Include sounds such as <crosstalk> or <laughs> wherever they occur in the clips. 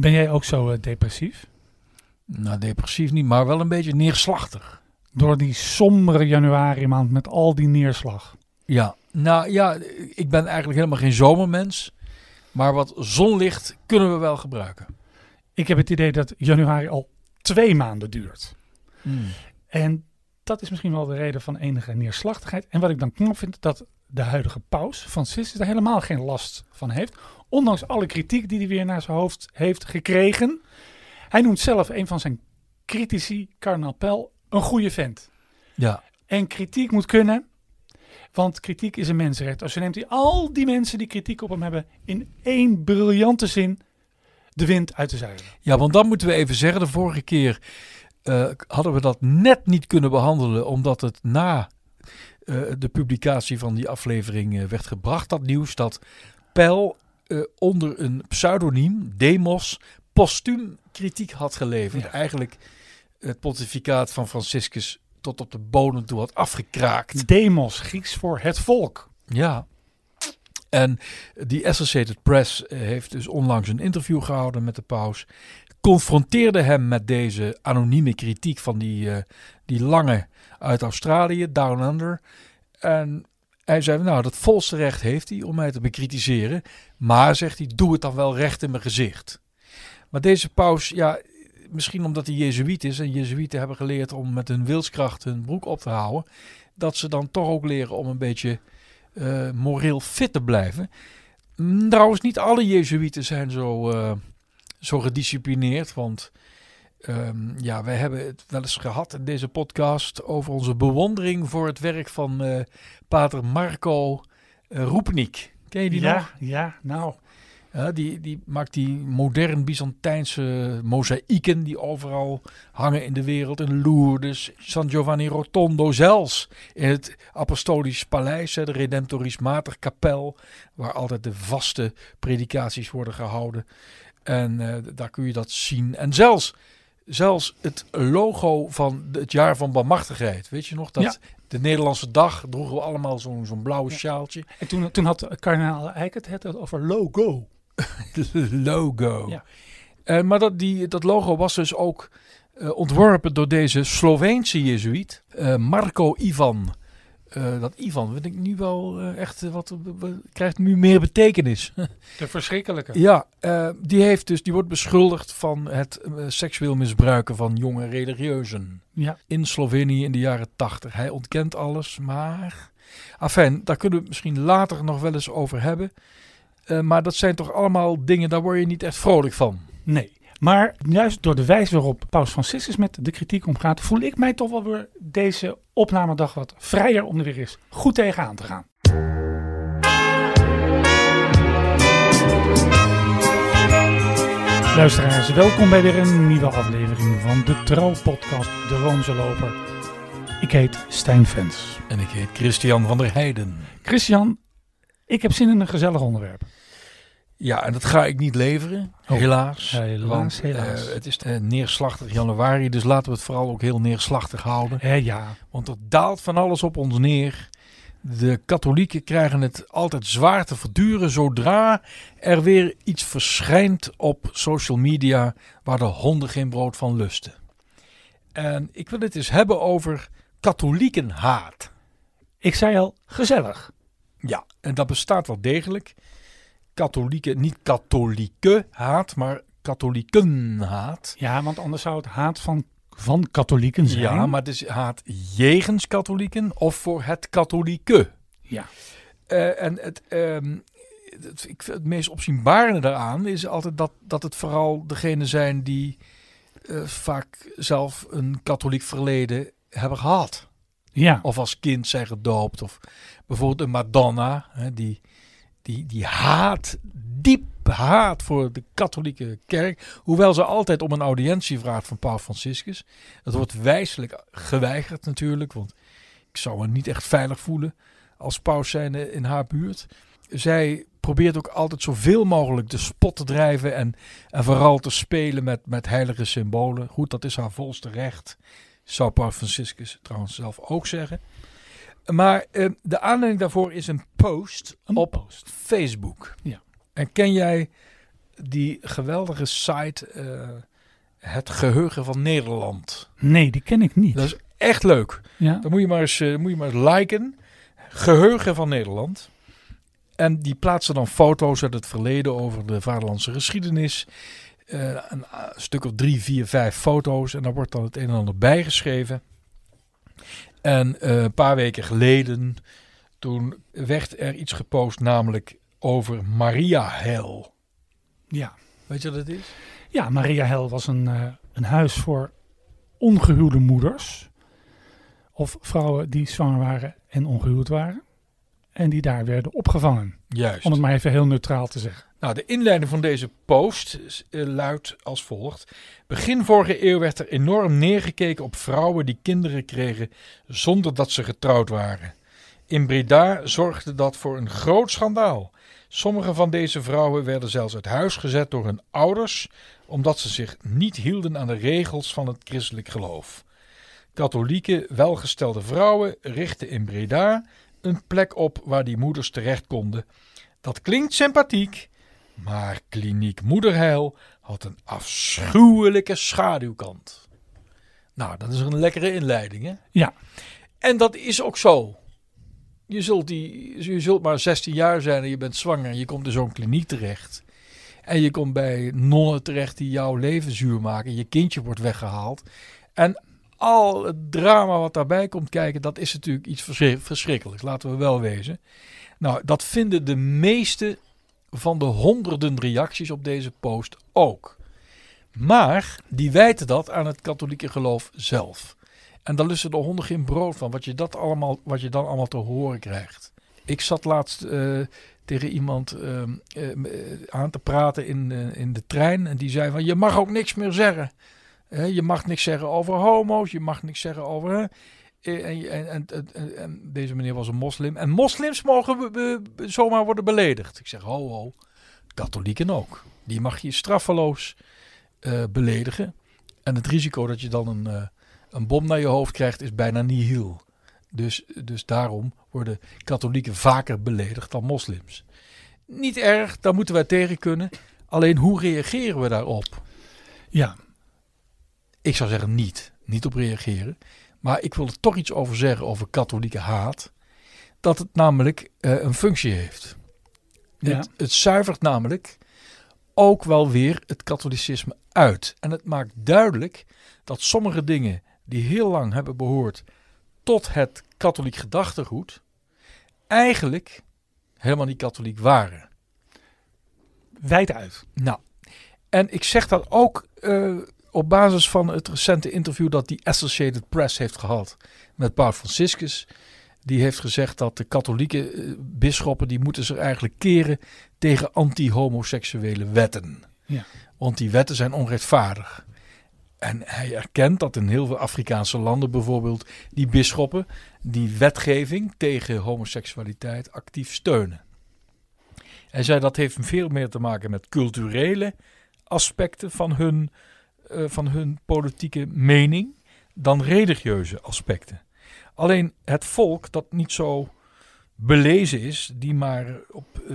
Ben jij ook zo eh, depressief? Nou, depressief niet, maar wel een beetje neerslachtig. Door die sombere januari maand met al die neerslag. Ja, nou ja, ik ben eigenlijk helemaal geen zomermens. Maar wat zonlicht kunnen we wel gebruiken. Ik heb het idee dat januari al twee maanden duurt. Hmm. En dat is misschien wel de reden van enige neerslachtigheid. En wat ik dan knap vind, dat de huidige paus, Franciscus, daar helemaal geen last van heeft. Ondanks alle kritiek die hij weer naar zijn hoofd heeft gekregen. Hij noemt zelf een van zijn critici, Kardinaal Pell, een goede vent. Ja, En kritiek moet kunnen, want kritiek is een mensenrecht. Als je neemt hij al die mensen die kritiek op hem hebben in één briljante zin de wind uit de zeilen. ja, want dan moeten we even zeggen, de vorige keer eh, hadden we dat net niet kunnen behandelen, omdat het na eh, de publicatie van die aflevering eh, werd gebracht, dat nieuws, dat Pell eh, onder een pseudoniem, Demos, postuum kritiek had geleverd. Ja. Eigenlijk het pontificaat van Franciscus tot op de bodem toe had afgekraakt. Demos, Grieks voor het volk. Ja. En die Associated Press eh, heeft dus onlangs een interview gehouden met de paus. Confronteerde hem met deze anonieme kritiek van die, eh, die lange uit Australië, Down Under. En hij zei, nou, dat volste recht heeft hij om mij te bekritiseren. Maar, zegt hij, doe het dan wel recht in mijn gezicht. Maar deze paus, ja, misschien omdat hij jezuïet is. En jezuïeten hebben geleerd om met hun wilskracht hun broek op te houden. Dat ze dan toch ook leren om een beetje eh, moreel fit te blijven. Mm, Trouwens, niet alle Jezuïeten zijn zo, eh, zo gedisciplineerd. Want ehm, ja, wij hebben het wel eens gehad in deze podcast over onze bewondering voor het werk van eh, pater Marco uh, Roepnik. Ken je die ja, nog? ja, nou. Ja, die, die maakt die modern Byzantijnse mozaïeken die overal hangen in de wereld. In Lourdes, San Giovanni Rotondo, zelfs in het Apostolisch Paleis, de Redemptoris Mater kapel, waar altijd de vaste predikaties worden gehouden. En eh, daar kun je dat zien. En zelfs, zelfs het logo van het jaar van Barmachtigheid, weet je nog? Dat Ja. de Nederlandse dag droegen we allemaal zo'n zo'n blauwe sjaaltje. En toen, toen had kardinaal Eijk het het over logo. <laughs> logo. Ja. Eh, maar dat, die, dat logo was dus ook eh, ontworpen door deze Sloveense jezuïet, eh, Marco Ivan. Eh, dat Ivan, vind ik nu wel eh, echt eh, wat krijgt nu meer betekenis. <laughs> De verschrikkelijke. ja, die heeft dus, die wordt beschuldigd van het seksueel misbruiken van jonge religieuzen Ja. in Slovenië in de jaren 80. Hij ontkent alles, maar. Afijn, daar kunnen we het misschien later nog wel eens over hebben. Maar dat zijn toch allemaal dingen, daar word je niet echt vrolijk van. Nee. Maar juist door de wijze waarop Paus Franciscus met de kritiek omgaat, voel ik mij toch wel weer deze opnamedag wat vrijer om er weer eens goed tegenaan te gaan. Luisteraars, welkom bij weer een nieuwe aflevering van de Trouw-podcast De Roomse Loper. Ik heet Stijn Vens. En ik heet Christian van der Heijden. Christian, ik heb zin in een gezellig onderwerp. Ja, en dat ga ik niet leveren, Oh, helaas. helaas, Want, helaas. eh, het is eh, neerslachtig januari, dus laten we het vooral ook heel neerslachtig houden. Hé, ja, Want er daalt van alles op ons neer. De katholieken krijgen het altijd zwaar te verduren zodra er weer iets verschijnt op social media waar de honden geen brood van lusten. En ik wil het eens hebben over katholiekenhaat. ik zei al gezellig. Ja, en dat bestaat wel degelijk. Katholieken, niet katholieke haat, maar katholiekenhaat. Ja, want anders zou het haat van, van katholieken zijn. Ja, maar het is haat jegens katholieken of voor het katholieke. Ja. Eh, en het, ehm, het, ik het meest opzienbarende daaraan is altijd dat, dat het vooral degenen zijn die eh, vaak zelf een katholiek verleden hebben gehad. Ja, Of als kind zijn gedoopt. Of bijvoorbeeld een Madonna, hè, die, die, die haat, diep haat voor de katholieke kerk. Hoewel ze altijd om een audiëntie vraagt van Paus Franciscus. Dat wordt wijselijk geweigerd natuurlijk, want ik zou me niet echt veilig voelen als paus zijn in haar buurt. Zij probeert ook altijd zoveel mogelijk de spot te drijven en, en vooral te spelen met, met heilige symbolen. Goed, dat is haar volste recht. Zou Paus Franciscus trouwens zelf ook zeggen. Maar eh, de aanleiding daarvoor is een post een op post. Facebook. Ja. En ken jij die geweldige site eh, Het Geheugen van Nederland. Nee, die ken ik niet. Dat is echt leuk. ja. Dan moet je maar eens, eh, moet je maar eens liken. Geheugen van Nederland. En die plaatsen dan foto's uit het verleden over de vaderlandse geschiedenis. Een, stuk of drie, vier, vijf foto's. En daar wordt dan het een en ander bijgeschreven. En eh, een paar weken geleden, toen werd er iets gepost, namelijk over Maria Hel. ja. Weet je wat dat is? Ja, Maria Hel was een, eh, een huis voor ongehuwde moeders. Of vrouwen die zwanger waren en ongehuwd waren. En die daar werden opgevangen. Juist. Om het maar even heel neutraal te zeggen. Nou, de inleiding van deze post eh, luidt als volgt. Begin vorige eeuw werd er enorm neergekeken op vrouwen die kinderen kregen zonder dat ze getrouwd waren. In Breda zorgde dat voor een groot schandaal. Sommige van deze vrouwen werden zelfs uit huis gezet door hun ouders, omdat ze zich niet hielden aan de regels van het christelijk geloof. Katholieke, welgestelde vrouwen richtten in Breda een plek op waar die moeders terecht konden. Dat klinkt sympathiek, maar kliniek Moederheil had een afschuwelijke schaduwkant. Nou, dat is een lekkere inleiding, hè? Ja. En dat is ook zo. Je zult, die, je zult maar 16 jaar zijn en je bent zwanger en je komt in zo'n kliniek terecht. En je komt bij nonnen terecht die jouw leven zuur maken. Je kindje wordt weggehaald. En al het drama wat daarbij komt kijken, dat is natuurlijk iets verschri- verschrikkelijks. Laten we wel wezen. Nou, dat vinden de meeste van de honderden reacties op deze post ook. Maar die wijten dat aan het katholieke geloof zelf. En daar lussen de honden geen brood van, wat je, dat allemaal, wat je dan allemaal te horen krijgt. Ik zat laatst eh, tegen iemand ehm, eh, eh, aan te praten in, in de trein. En die zei van, je mag ook niks meer zeggen. Je mag niks zeggen over homo's, je mag niks zeggen over... En, en, en, en, deze meneer was een moslim. En moslims mogen zomaar worden beledigd. Ik zeg, ho ho, katholieken ook. Die mag je straffeloos eh, beledigen. En het risico dat je dan een, eh, een bom naar je hoofd krijgt is bijna nihil. Dus, dus daarom worden katholieken vaker beledigd dan moslims. Niet erg, daar moeten wij tegen kunnen. Alleen hoe reageren we daarop? Ja, Ik zou zeggen niet. Niet op reageren. Maar ik wil er toch iets over zeggen over katholieke haat. Dat het namelijk eh, een functie heeft. Ja. Het, het zuivert namelijk ook wel weer het katholicisme uit. En het maakt duidelijk dat sommige dingen die heel lang hebben behoord tot het katholiek gedachtegoed, eigenlijk helemaal niet katholiek waren. wijd uit. Nou, en ik zeg dat ook eh, op basis van het recente interview dat die Associated Press heeft gehad met Paus Franciscus. Die heeft gezegd dat de katholieke eh, bisschoppen die moeten zich eigenlijk keren tegen anti-homoseksuele wetten. Ja. Want die wetten zijn onrechtvaardig. En hij erkent dat in heel veel Afrikaanse landen bijvoorbeeld die bisschoppen die wetgeving tegen homoseksualiteit actief steunen. Hij zei dat heeft veel meer te maken met culturele aspecten van hun, eh, van hun politieke mening dan religieuze aspecten. Alleen het volk dat niet zo belezen is, die maar op eh,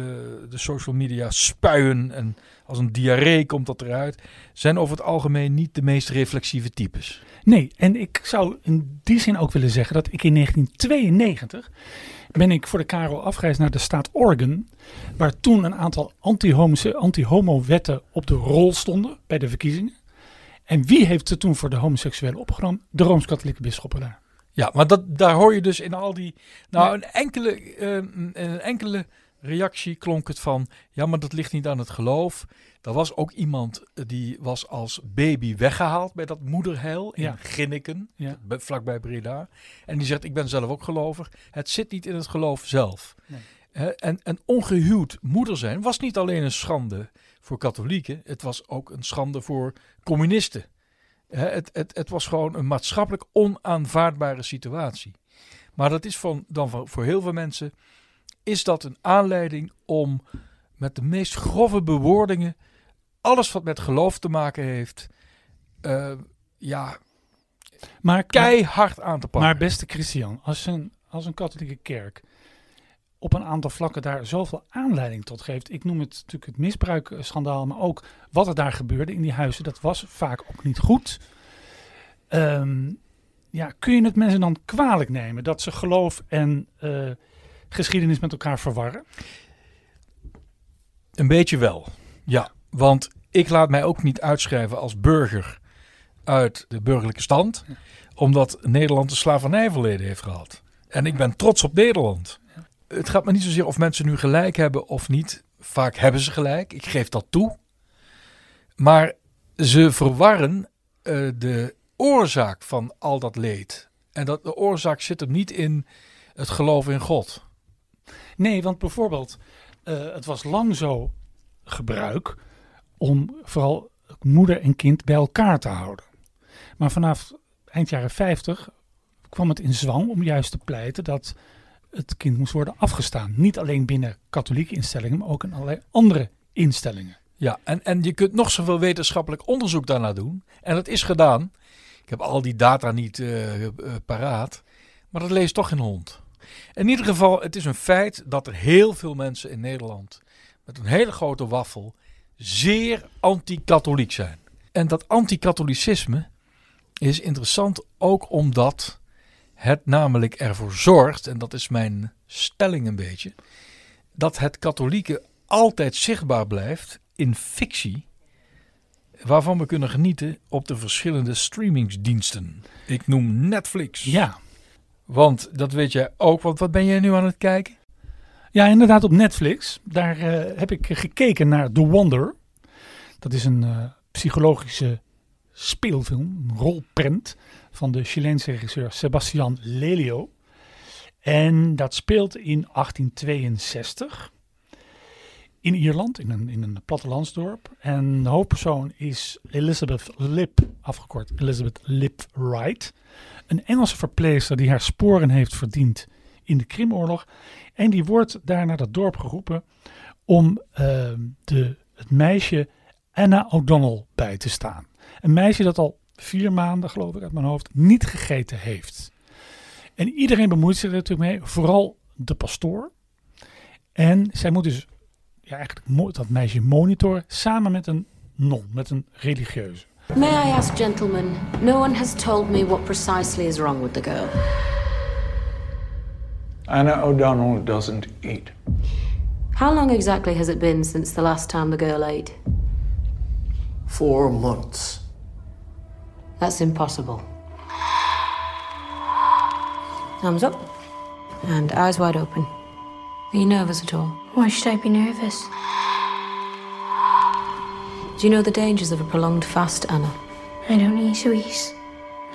de social media spuien en als een diarree komt dat eruit, zijn over het algemeen niet de meest reflexieve types. Nee, en ik zou in die zin ook willen zeggen dat ik in 1992 ben ik voor de Karel afgereisd naar de staat Oregon, waar toen een aantal anti-homo- anti-homo-wetten op de rol stonden bij de verkiezingen. En wie heeft ze toen voor de homoseksuelen opgenomen? De Rooms-Katholieke bisschoppen daar. Ja, maar dat, daar hoor je dus in al die. Nou, een enkele, eh, een enkele reactie klonk het van. Ja, maar dat ligt niet aan het geloof. Er was ook iemand eh, die was als baby weggehaald bij dat moederheil in Ja. Ginneken, Ja. bij- vlakbij Breda. En die zegt: Ik ben zelf ook gelovig. Het zit niet in het geloof zelf. Nee. En, en ongehuwd moeder zijn was niet alleen een schande voor katholieken, het was ook een schande voor communisten. Het, het, het was gewoon een maatschappelijk onaanvaardbare situatie. Maar dat is van, dan voor, voor heel veel mensen is dat een aanleiding om met de meest grove bewoordingen alles wat met geloof te maken heeft, eh, ja, Maar, keihard aan te pakken. maar beste Christian, als een, als een katholieke kerk op een aantal vlakken daar zoveel aanleiding tot geeft. Ik noem het natuurlijk het misbruikschandaal, maar ook wat er daar gebeurde in die huizen, dat was vaak ook niet goed. Ehm, ja, kun je het mensen dan kwalijk nemen dat ze geloof en uh, geschiedenis met elkaar verwarren? Een beetje wel, ja. Want ik laat mij ook niet uitschrijven als burger uit de burgerlijke stand, omdat Nederland een slavernijverleden heeft gehad. En ik ben trots op Nederland. Het gaat me niet zozeer of mensen nu gelijk hebben of niet. Vaak hebben ze gelijk, ik geef dat toe. Maar ze verwarren uh, de oorzaak van al dat leed. En dat, de oorzaak zit hem niet in het geloof in God. Nee, want bijvoorbeeld, uh, het was lang zo gebruik om vooral moeder en kind bij elkaar te houden. Maar vanaf eind jaren 50 kwam het in zwang om juist te pleiten dat het kind moest worden afgestaan. Niet alleen binnen katholieke instellingen, maar ook in allerlei andere instellingen. Ja, en, en je kunt nog zoveel wetenschappelijk onderzoek daarna doen. En dat is gedaan. Ik heb al die data niet uh, paraat. Maar dat leest toch geen hond. In ieder geval, het is een feit dat er heel veel mensen in Nederland met een hele grote waffel zeer anti-katholiek zijn. En dat anti-katholicisme is interessant ook omdat het namelijk ervoor zorgt, en dat is mijn stelling een beetje, dat het katholieke altijd zichtbaar blijft in fictie, waarvan we kunnen genieten op de verschillende streamingsdiensten. Ik noem Netflix. Ja. Want dat weet jij ook, want wat ben jij nu aan het kijken? Ja, inderdaad op Netflix. Daar uh, heb ik gekeken naar The Wonder. Dat is een uh, psychologische speelfilm, een rolprent van de Chileense regisseur Sebastian Lelio. En dat speelt in 1862 in Ierland, in een, in een plattelandsdorp. En de hoofdpersoon is Elizabeth Lip, afgekort Elizabeth Lip Wright. Een Engelse verpleegster die haar sporen heeft verdiend in de Krimoorlog. En die wordt daar naar dat dorp geroepen om uh, de, het meisje Anna O'Donnell bij te staan. Een meisje dat al vier maanden, geloof ik uit mijn hoofd, niet gegeten heeft. En iedereen bemoeit zich er natuurlijk mee, vooral de pastoor. En zij moet dus ja, eigenlijk dat meisje monitoren samen met een non, met een religieuze. May I ask, gentlemen, no one has told me what precisely is wrong with the girl. Anna O'Donnell doesn't eat. How long exactly has it been since the last time the girl ate? Four months. That's impossible. Thumbs up. And eyes wide open. Are you nervous at all? Why should I be nervous? Do you know the dangers of a prolonged fast, Anna? I don't need eat sweets.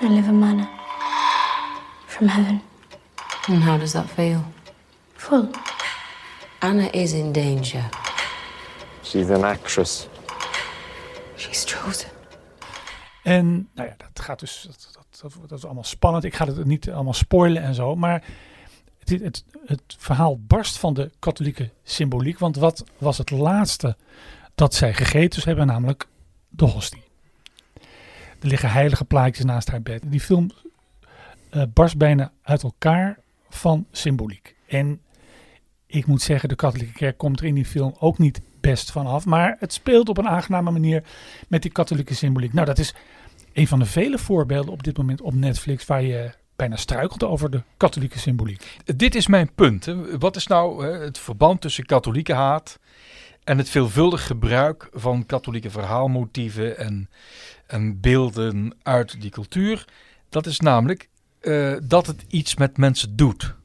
I live a manna. From heaven. And how does that feel? Full. Anna is in danger. She's an actress. She's chosen. En nou ja, dat gaat dus, dat, dat, dat, is allemaal spannend. Ik ga het niet allemaal spoilen en zo, maar het, het, het verhaal barst van de katholieke symboliek. Want wat was het laatste dat zij gegeten hebben, namelijk de hostie. Er liggen heilige plaatjes naast haar bed. Die film uh, barst bijna uit elkaar van symboliek. En ik moet zeggen, de katholieke kerk komt er in die film ook niet best van af. Maar het speelt op een aangename manier met die katholieke symboliek. Nou, dat is een van de vele voorbeelden op dit moment op Netflix waar je bijna struikelt over de katholieke symboliek. Dit is mijn punt. Hè. Wat is nou hè, het verband tussen katholieke haat en het veelvuldig gebruik van katholieke verhaalmotieven en, en beelden uit die cultuur? Dat is namelijk uh, dat het iets met mensen doet.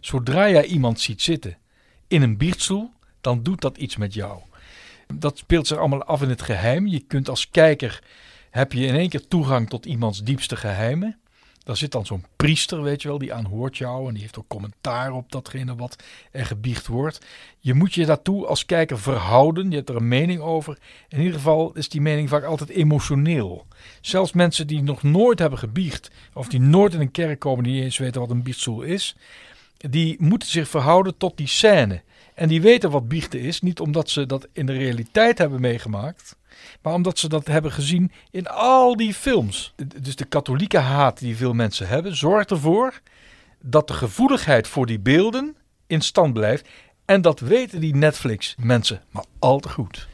Zodra jij iemand ziet zitten in een biechtstoel, dan doet dat iets met jou. Dat speelt zich allemaal af in het geheim. Je kunt als kijker, heb je in één keer toegang tot iemands diepste geheimen. Daar zit dan zo'n priester, weet je wel, die aanhoort jou en die heeft ook commentaar op datgene wat er gebiecht wordt. Je moet je daartoe als kijker verhouden, je hebt er een mening over. In ieder geval is die mening vaak altijd emotioneel. Zelfs mensen die nog nooit hebben gebiecht of die nooit in een kerk komen, die niet eens weten wat een biechtstoel is, die moeten zich verhouden tot die scène. En die weten wat biechten is, niet omdat ze dat in de realiteit hebben meegemaakt, maar omdat ze dat hebben gezien in al die films. Dus de katholieke haat die veel mensen hebben, zorgt ervoor dat de gevoeligheid voor die beelden in stand blijft. En dat weten die Netflix mensen maar al te goed.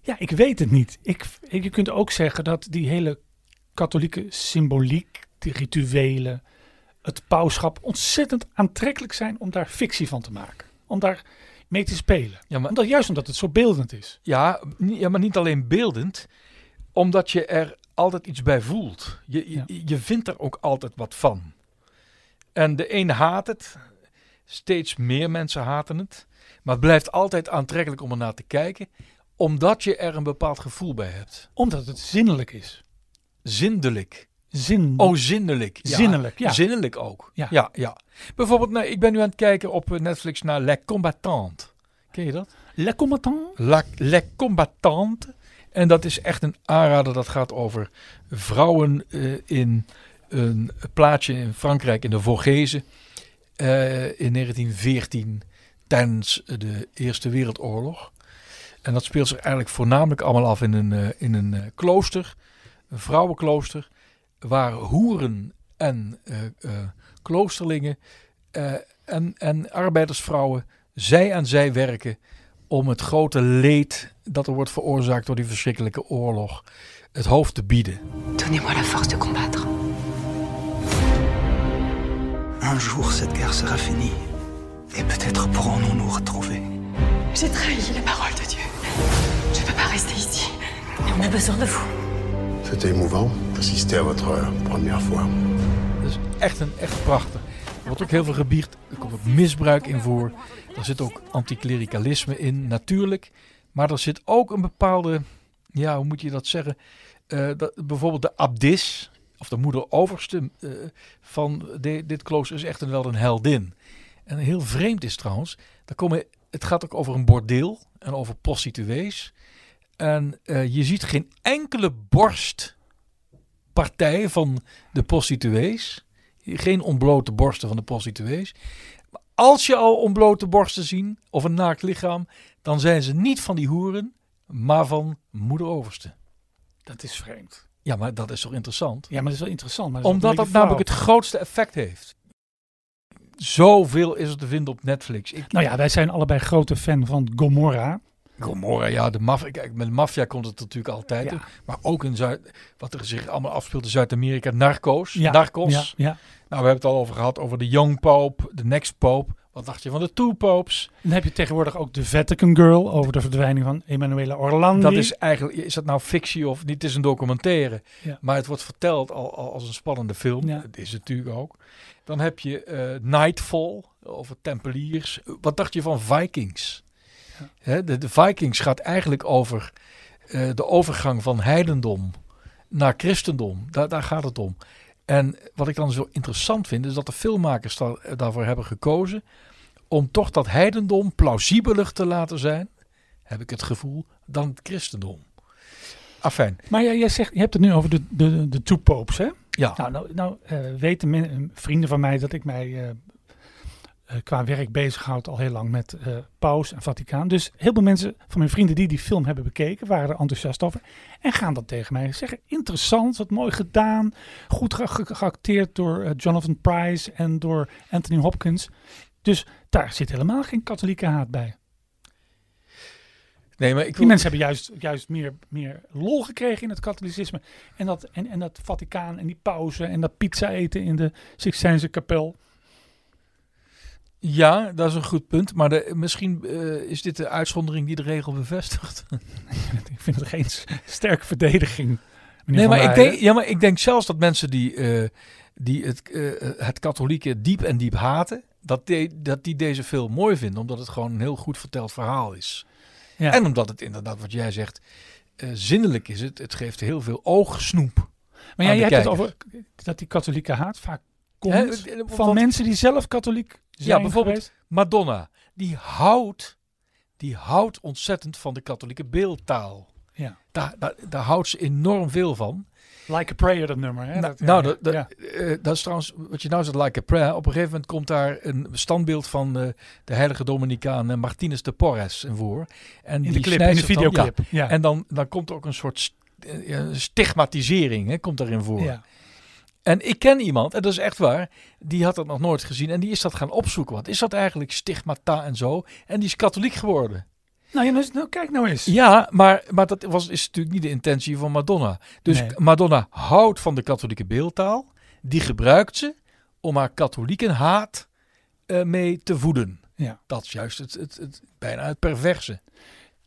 Ja, ik weet het niet. Ik- je kunt ook zeggen dat die hele katholieke symboliek, die rituelen, het pauschap ontzettend aantrekkelijk zijn om daar fictie van te maken. Om daar mee te spelen. Ja, maar, Omdat, juist omdat het zo beeldend is. ja, ja, maar niet alleen beeldend, omdat je er altijd iets bij voelt. Je, je, Ja. je vindt er ook altijd wat van. En de een haat het, steeds meer mensen haten het. Maar het blijft altijd aantrekkelijk om er naar te kijken, omdat je er een bepaald gevoel bij hebt. Omdat het zinnelijk is. Zindelijk. Zin. Oh, zinnelijk. Ja. Zinnelijk, ja. Zinnelijk ook. Ja. ja, ja. Bijvoorbeeld, nou, ik ben nu aan het kijken op eh, Netflix naar Les Combattantes. Ken je dat? Le combattant. La, Les Combattantes. En dat is echt een aanrader. Dat gaat over vrouwen eh, in een plaatsje in Frankrijk, in de Vogezen. eh, in 1914, tijdens de Eerste Wereldoorlog. En dat speelt zich eigenlijk voornamelijk allemaal af in een, in een klooster. Een vrouwenklooster. Waar hoeren en eh, eh, kloosterlingen eh, en, en arbeidersvrouwen zij aan zij werken om het grote leed dat er wordt veroorzaakt door die verschrikkelijke oorlog het hoofd te bieden. Donnez-moi la force de combattre. Un jour, cette guerre sera finie. Et peut-être pourrons-nous nous retrouver. J'ai trahi la parole de Dieu. Je ne peux pas rester ici. On a besoin de vous. C'était émouvant d'assister à votre euh, première fois. Dat is echt een echt prachtig. Er wordt ook heel veel gebierd. Er komt ook misbruik in voor. Er zit ook anticlericalisme in, natuurlijk. Maar er zit ook een bepaalde, ja, hoe moet je dat zeggen? Eh, dat, bijvoorbeeld de abdis, of de moeder overste eh, van dit klooster, is echt een, wel een heldin. En heel vreemd is trouwens, daar komen, het gaat ook over een bordeel en over prostituees. En eh, je ziet geen enkele borstpartij van de prostituees. Geen ontblote borsten van de prostituees. Als je al ontblote borsten ziet, of een naakt lichaam, dan zijn ze niet van die hoeren, maar van moeder overste. Dat is vreemd. Ja, maar dat is toch interessant? Ja, maar dat is wel interessant. Maar dat is Omdat dat namelijk het grootste effect heeft. Zoveel is er te vinden op Netflix. Ik, Nou ja, wij zijn allebei grote fan van Gomorra. Gomorra, ja, de maffia. Kijk, met de maffia komt het natuurlijk altijd. Ja. Maar ook in Zuid, wat er zich allemaal afspeelt in Zuid-Amerika. Narcos. Ja, Narcos. Ja, ja. Nou, we hebben het al over gehad, over de Young Pope, de Next Pope. Wat dacht je van de Two Popes? Dan heb je tegenwoordig ook de Vatican Girl over de verdwijning van Emanuela Orlandi. Dat is eigenlijk, is dat nou fictie of niet? Het is een documentaire. Ja. Maar het wordt verteld al, al als een spannende film. Ja. Dat is het natuurlijk ook. Dan heb je eh, Nightfall over Tempeliers. Wat dacht je van Vikings? De, de Vikings gaat eigenlijk over eh, de overgang van heidendom naar christendom. Daar, daar gaat het om. En wat ik dan zo interessant vind, is dat de filmmakers daar- daarvoor hebben gekozen om toch dat heidendom plausibeler te laten zijn, heb ik het gevoel, dan het christendom. Afijn, Maar jij, jij zegt, je hebt het nu over de, de, de two popes, hè? ja. Nou, nou, nou eh, weten men- vrienden van mij dat ik mij eh, eh, qua werk bezighoud al heel lang met eh paus en Vaticaan. Dus heel veel mensen van mijn vrienden die die film hebben bekeken, waren er enthousiast over. En gaan dat tegen mij zeggen. Interessant, wat mooi gedaan. Goed ge- ge- geacteerd door eh, Jonathan Price en door Anthony Hopkins. Dus daar zit helemaal geen katholieke haat bij. Nee, maar ik Die mensen hebben juist, juist meer, meer lol gekregen in het katholicisme. En dat, en, en dat Vaticaan en die pauze en dat pizza eten in de Sixtijnse kapel. Ja, dat is een goed punt. Maar de, misschien eh, is dit de uitzondering die de regel bevestigt. <laughs> Ik vind het geen sterke verdediging. Nee, maar ik, denk, ja, maar ik denk zelfs dat mensen die, eh, die het, eh, het katholieke diep en diep haten, dat die, dat die deze film mooi vinden. Omdat het gewoon een heel goed verteld verhaal is. Ja. En omdat het inderdaad, wat jij zegt, zinnelijk is. Het, het geeft heel veel oogsnoep. maar jij hebt het over dat die katholieke haat vaak komt Hè, eh, van want- mensen die zelf katholiek zijn bijvoorbeeld geweest. Madonna, die houdt, die houdt ontzettend van de katholieke beeldtaal. Ja. Daar, daar, daar houdt ze enorm veel van. Like a Prayer, dat nummer. Hè? Nou, Dat, nou, ja, dat, dat, ja. eh, dat is trouwens wat je nou zegt, like a prayer. Op een gegeven moment komt daar een standbeeld van eh, de heilige Dominicaan eh, Martinez de Porres in voor. En in die de clip, in de dan- videoclip. Ja. ja. En dan, dan komt er ook een soort st- eh, ja, stigmatisering hè, komt daarin voor. Ja. En ik ken iemand, en dat is echt waar, die had dat nog nooit gezien en die is dat gaan opzoeken. Wat is dat eigenlijk, stigmata en zo? En die is katholiek geworden. Nou, ja, nou, nou, kijk nou eens. Ja, maar, maar dat was, is natuurlijk niet de intentie van Madonna. Dus Nee. Madonna houdt van de katholieke beeldtaal. Die gebruikt ze om haar katholiekenhaat eh mee te voeden. Ja. Dat is juist het, het, het, bijna het perverse.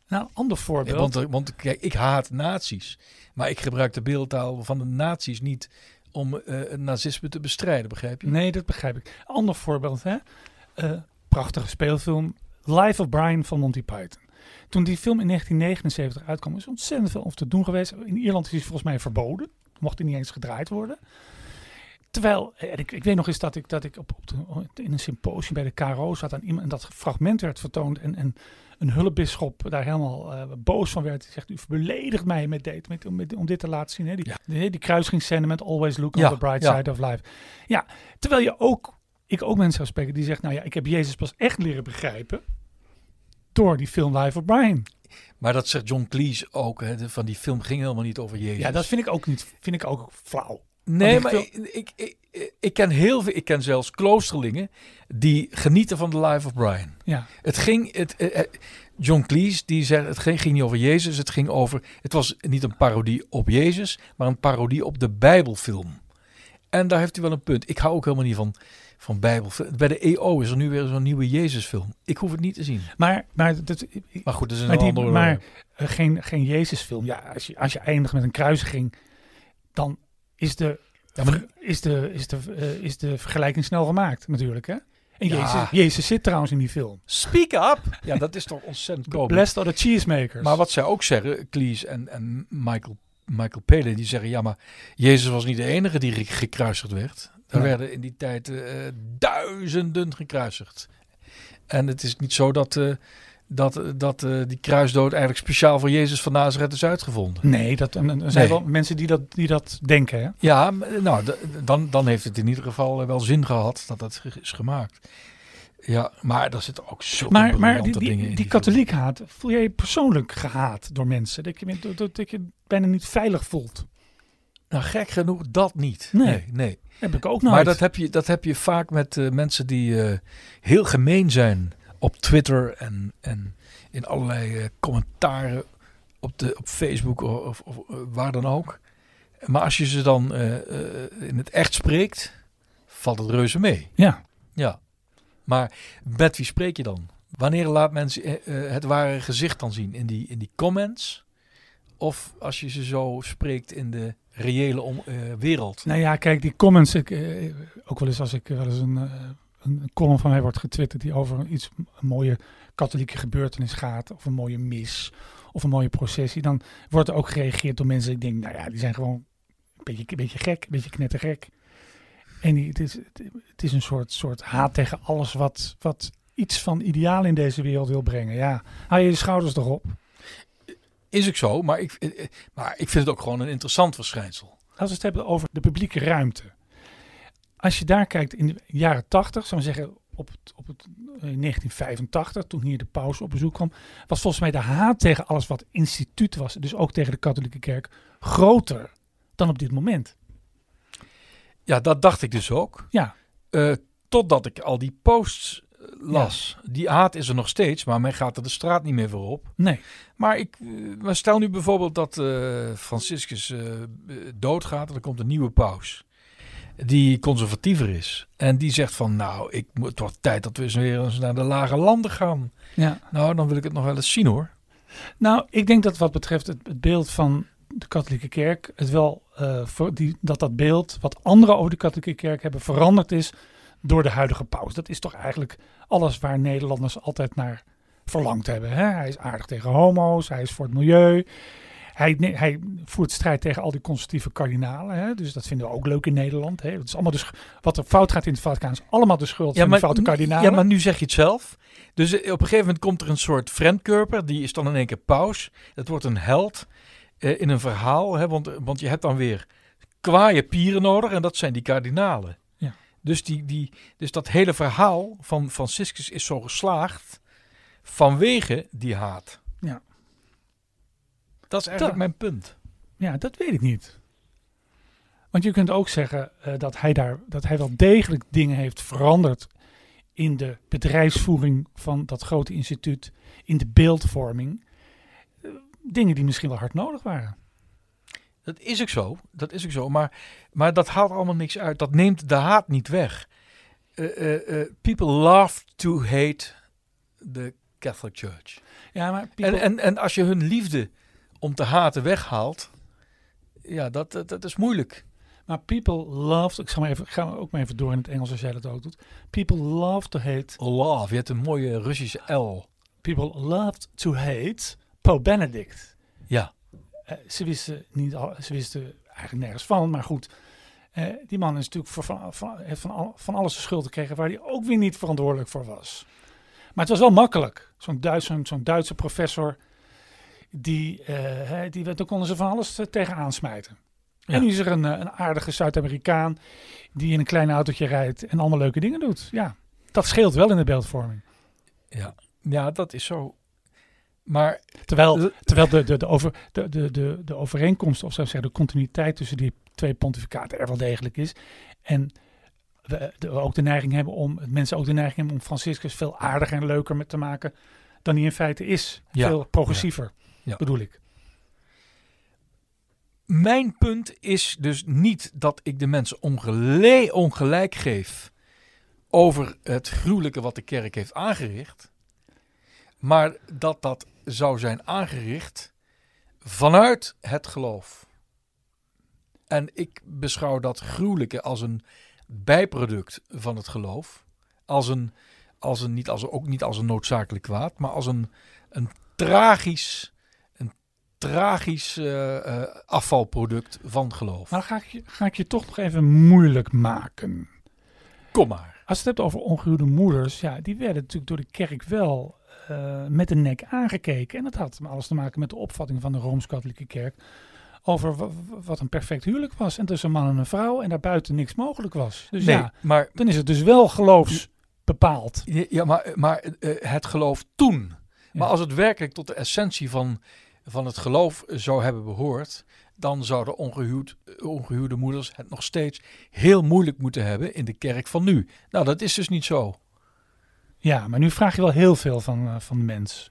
Nou, ander Ja, voorbeeld. want, want kijk, ik haat nazi's. Maar ik gebruik de beeldtaal van de nazi's niet om het nazisme te bestrijden, begrijp je? Nee, dat begrijp ik. Ander voorbeeld, hè? Eh, prachtige speelfilm. Life of Brian van Monty Python. Toen die film in 1979 uitkwam, is ontzettend veel over te doen geweest. In Ierland is hij volgens mij verboden. Mocht hij niet eens gedraaid worden. Terwijl, eh, ik, ik weet nog eens dat ik, dat ik op, op in een symposium bij de KRO zat aan iemand en dat fragment werd vertoond. En, en een hulpbisschop daar helemaal eh, boos van werd. Die zegt, u beledigt mij met dit, met, met, om dit te laten zien. Hè? Die, Ja. die, die kruisingsscène met always look Ja, on the bright ja. side of life. Ja, terwijl je ook, ik ook mensen zou spreken die zegt, nou ja, ik heb Jezus pas echt leren begrijpen door die film Life of Brian. Maar dat zegt John Cleese ook. Hè, van die film ging helemaal niet over Jezus. Ja, dat vind ik ook niet, vind ik ook flauw. Nee, maar ik ik, ik, ken heel veel. Ik ken zelfs kloosterlingen die genieten van The Life of Brian. Ja, Het ging. Het, eh, eh, John Cleese die zegt het ging, ging niet over Jezus. Het ging over. Het was niet een parodie op Jezus, maar een parodie op de Bijbelfilm. En daar heeft hij wel een punt. Ik hou ook helemaal niet van, van Bijbelfilm. Bij de EO is er nu weer zo'n nieuwe Jezusfilm. Ik hoef het niet te zien. maar, maar, dat, Maar goed, dat is een maar, die, andere. maar eh, geen, geen Jezusfilm. Ja, als je, als je eindigt met een kruisiging, dan is de, Ja, maar- is de, is de, eh, is de vergelijking snel gemaakt natuurlijk. Hè? En Ja. Jezus, Jezus zit trouwens in die film. Speak up! Ja, dat is toch ontzettend komisch. Blessed are the cheesemakers. Maar wat zij ook zeggen, Cleese en, en Michael, Michael Palin, die zeggen, ja, maar Jezus was niet de enige die ge- gekruisigd werd. Er Nee. werden in die tijd eh, duizenden gekruisigd. En het is niet zo dat, eh, dat, dat eh, die kruisdood eigenlijk speciaal voor Jezus van Nazareth is uitgevonden. Nee, dat, er zijn Nee. wel mensen die dat, die dat denken. Hè? Ja, nou, dan, dan heeft het in ieder geval eh, wel zin gehad dat dat is gemaakt. Ja, maar daar zitten ook zo Maar, maar die, die, dingen in. die katholiek haat, voel jij je persoonlijk gehaat door mensen? Dat je, dat, dat, je bijna niet veilig voelt? Nou, gek genoeg dat niet. Nee. nee. nee. Heb ik ook nooit. Maar dat heb je, dat heb je vaak met eh, mensen die heel gemeen zijn op Twitter en, en in allerlei eh, commentaren op, de, op Facebook of, of, of, eh, waar dan ook. Maar als je ze dan eh, in het echt spreekt, valt het reuze mee. Ja, Ja. Maar met wie spreek je dan? Wanneer laat mensen het ware gezicht dan zien? In die, in die comments? Of als je ze zo spreekt in de reële om, wereld? nou ja, kijk, die comments, ik, ook wel eens als ik wel eens een, een column van mij wordt getwitterd die over iets, een mooie katholieke gebeurtenis gaat, of een mooie mis, of een mooie processie, dan wordt er ook gereageerd door mensen. Ik denk, nou ja, die zijn gewoon een beetje, een beetje gek, een beetje knettergek. En die, het, is, het is een soort, soort haat tegen alles wat, wat iets van ideaal in deze wereld wil brengen. Ja, haal je je schouders erop. Is ook zo, maar ik, eh, eh, maar ik vind het ook gewoon een interessant verschijnsel. Als we het hebben over de publieke ruimte. Als je daar kijkt in de jaren 80, zou ik zeggen op het, op het eh, 1985, toen hier de paus op bezoek kwam, was volgens mij de haat tegen alles wat instituut was, dus ook tegen de katholieke kerk, groter dan op dit moment. Ja, dat dacht ik dus ook. Ja, Eh, totdat ik al die posts eh, las. Die haat is er nog steeds, maar men gaat er de straat niet meer voor op. nee. Maar ik, eh, maar stel nu bijvoorbeeld dat eh, Franciscus eh, eh, doodgaat en er komt een nieuwe paus. Die conservatiever is. En die zegt van nou, ik, het wordt tijd dat we eens weer eens naar de lage landen gaan. Ja. Nou, dan wil ik het nog wel eens zien hoor. Nou, ik denk dat wat betreft het, het beeld van de katholieke kerk, het wel eh, voor die, dat dat beeld wat anderen over de katholieke kerk hebben veranderd is door de huidige paus. Dat is toch eigenlijk alles waar Nederlanders altijd naar verlangd hebben. Hè? Hij is aardig tegen homo's, hij is voor het milieu. Hij, hij voert strijd tegen al die conservatieve kardinalen. Hè? Dus dat vinden we ook leuk in Nederland. Hè? Het is allemaal dus, wat er fout gaat in het Vaticaan is allemaal de schuld van de foute kardinalen. ja, maar nu zeg je het zelf. Dus eh, op een gegeven moment komt er een soort vreemdkörper. Die is dan in één keer paus. Dat wordt een held eh, in een verhaal. Hè, want, want je hebt dan weer kwaaie pieren nodig. En dat zijn die kardinalen. Ja. Dus, die, die, dus dat hele verhaal van Franciscus is zo geslaagd vanwege die haat. Dat is eigenlijk Dat- mijn punt. Ja, dat weet ik niet. Want je kunt ook zeggen eh, dat, hij daar, dat hij wel degelijk dingen heeft veranderd in de bedrijfsvoering van dat grote instituut, in de beeldvorming. Eh, dingen die misschien wel hard nodig waren. Dat is ook zo. Dat is ook zo. Maar, maar dat haalt allemaal niks uit. Dat neemt de haat niet weg. Eh, people love to hate the Catholic Church. Ja, maar En, en, en als je hun liefde om te haten weghaalt, ja, dat, dat, dat is moeilijk. Maar people love, ik ga, maar even, ga ook maar even door in het Engels als jij dat ook doet. People love to hate, Love, je hebt een mooie Russische L. people loved to hate Pope Benedict. Ja, Eh, ze wisten niet, al, ze wisten eigenlijk nergens van, maar goed. eh, die man is natuurlijk voor van, van, heeft van, al- van alles de schuld gekregen waar hij ook weer niet verantwoordelijk voor was. Maar het was wel makkelijk. Zo'n Duits, zo'n Duitse professor, die, eh, die, daar konden ze van alles eh, tegen aansmijten. Ja. En nu is er een, eh, een aardige Zuid-Amerikaan die in een klein autootje rijdt en allemaal leuke dingen doet. Ja, dat scheelt wel in de beeldvorming. ja. ja, dat is zo. Maar Terwijl, terwijl de, de, de, over, de, de, de, de overeenkomst, of zou ik zeggen, de continuïteit tussen die twee pontificaten er wel degelijk is. En we de, ook de neiging hebben om, mensen ook de neiging hebben om Franciscus veel aardiger en leuker met te maken dan hij in feite is. Ja, Veel progressiever, Ja. Bedoel ik. Mijn punt is dus niet dat ik de mensen ongelijk geef over het gruwelijke wat de kerk heeft aangericht, maar dat dat zou zijn aangericht vanuit het geloof. En ik beschouw dat gruwelijke als een bijproduct van het geloof, als een, als een, niet als, ook niet als een noodzakelijk kwaad, maar als een, een tragisch tragisch eh, eh, afvalproduct van geloof. Maar dan ga ik, je, ga ik je toch nog even moeilijk maken. Kom maar. Als je het hebt over ongehuwde moeders, ja, die werden natuurlijk door de kerk wel eh, met de nek aangekeken. En dat had alles te maken met de opvatting van de Rooms-Katholieke Kerk over wa- wa- wat een perfect huwelijk was. En tussen man en een vrouw en daarbuiten niks mogelijk was. Dus nee, ja, maar, dan is het dus wel geloofsbepaald. ja, maar, maar het geloof toen. Ja. Maar als het werkelijk tot de essentie van, van het geloof zou hebben behoord, dan zouden ongehuwd, ongehuwde moeders het nog steeds heel moeilijk moeten hebben in de kerk van nu. Nou, dat is dus niet zo. Ja, maar nu vraag je wel heel veel van, eh, van de mens.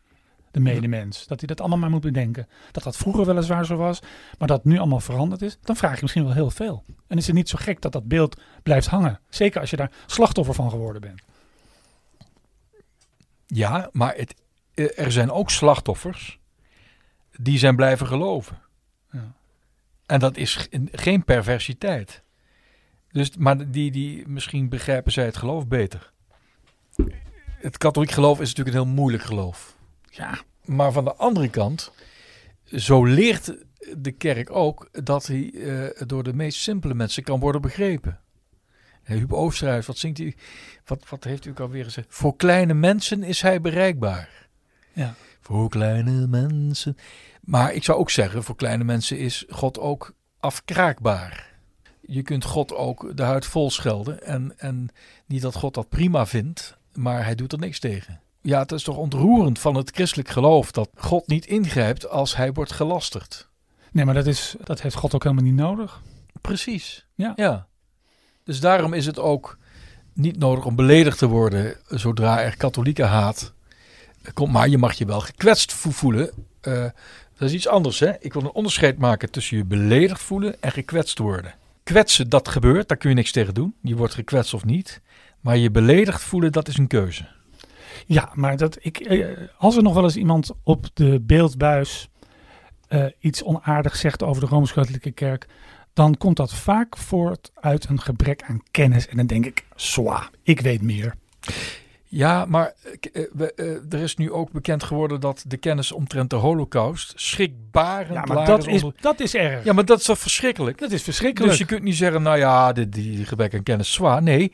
De medemens. Dat hij dat allemaal maar moet bedenken. Dat dat vroeger weliswaar zo was, maar dat nu allemaal veranderd is. Dan vraag je misschien wel heel veel. En is het niet zo gek dat dat beeld blijft hangen. Zeker als je daar slachtoffer van geworden bent. Ja, maar het, eh, er zijn ook slachtoffers die zijn blijven geloven. Ja. En dat is ge- geen perversiteit. Dus, maar die, die, misschien begrijpen zij het geloof beter. Het katholiek geloof is natuurlijk een heel moeilijk geloof. Ja, Maar van de andere kant, zo leert de kerk ook dat hij eh, door de meest simpele mensen kan worden begrepen. Hè, Huub Oosterhuis, wat zingt hij? Wat, wat heeft u ook alweer gezegd? Voor kleine mensen is hij bereikbaar. Ja. Voor kleine mensen. Maar ik zou ook zeggen, voor kleine mensen is God ook afkraakbaar. Je kunt God ook de huid vol schelden. En, en niet dat God dat prima vindt, maar hij doet er niks tegen. Ja, het is toch ontroerend van het christelijk geloof dat God niet ingrijpt als hij wordt gelasterd. nee, maar dat, is, dat heeft God ook helemaal niet nodig. Precies. Ja. ja. Dus daarom is het ook niet nodig om beledigd te worden zodra er katholieke haat komt. Maar je mag je wel gekwetst vo- voelen. Eh, dat is iets anders. Hè? Ik wil een onderscheid maken tussen je beledigd voelen en gekwetst worden. Kwetsen, dat gebeurt. Daar kun je niks tegen doen. Je wordt gekwetst of niet. Maar je beledigd voelen, dat is een keuze. Ja, maar dat ik, eh, als er nog wel eens iemand op de beeldbuis eh, iets onaardigs zegt over de Rooms-Katholieke Kerk, dan komt dat vaak voort uit een gebrek aan kennis. En dan denk ik, zwa, ik weet meer. Ja, maar eh, eh, eh, er is nu ook bekend geworden dat de kennis omtrent de holocaust schrikbarend Ja, maar dat is, onder- dat is erg. Ja, maar dat is toch verschrikkelijk? dat is verschrikkelijk. Dus je kunt niet zeggen, nou ja, die, die gebrek aan kennis is zwaar. Nee,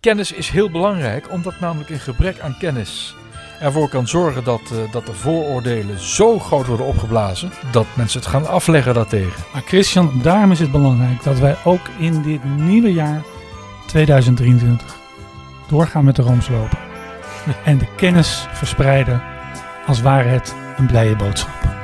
kennis is heel belangrijk, omdat namelijk een gebrek aan kennis ervoor kan zorgen dat, dat de vooroordelen zo groot worden opgeblazen, dat mensen het gaan afleggen daartegen. Maar Christian, daarom is het belangrijk dat wij ook in dit nieuwe jaar 2023 doorgaan met de Roomslopen. <laughs> en de kennis verspreiden als ware het een blije boodschap.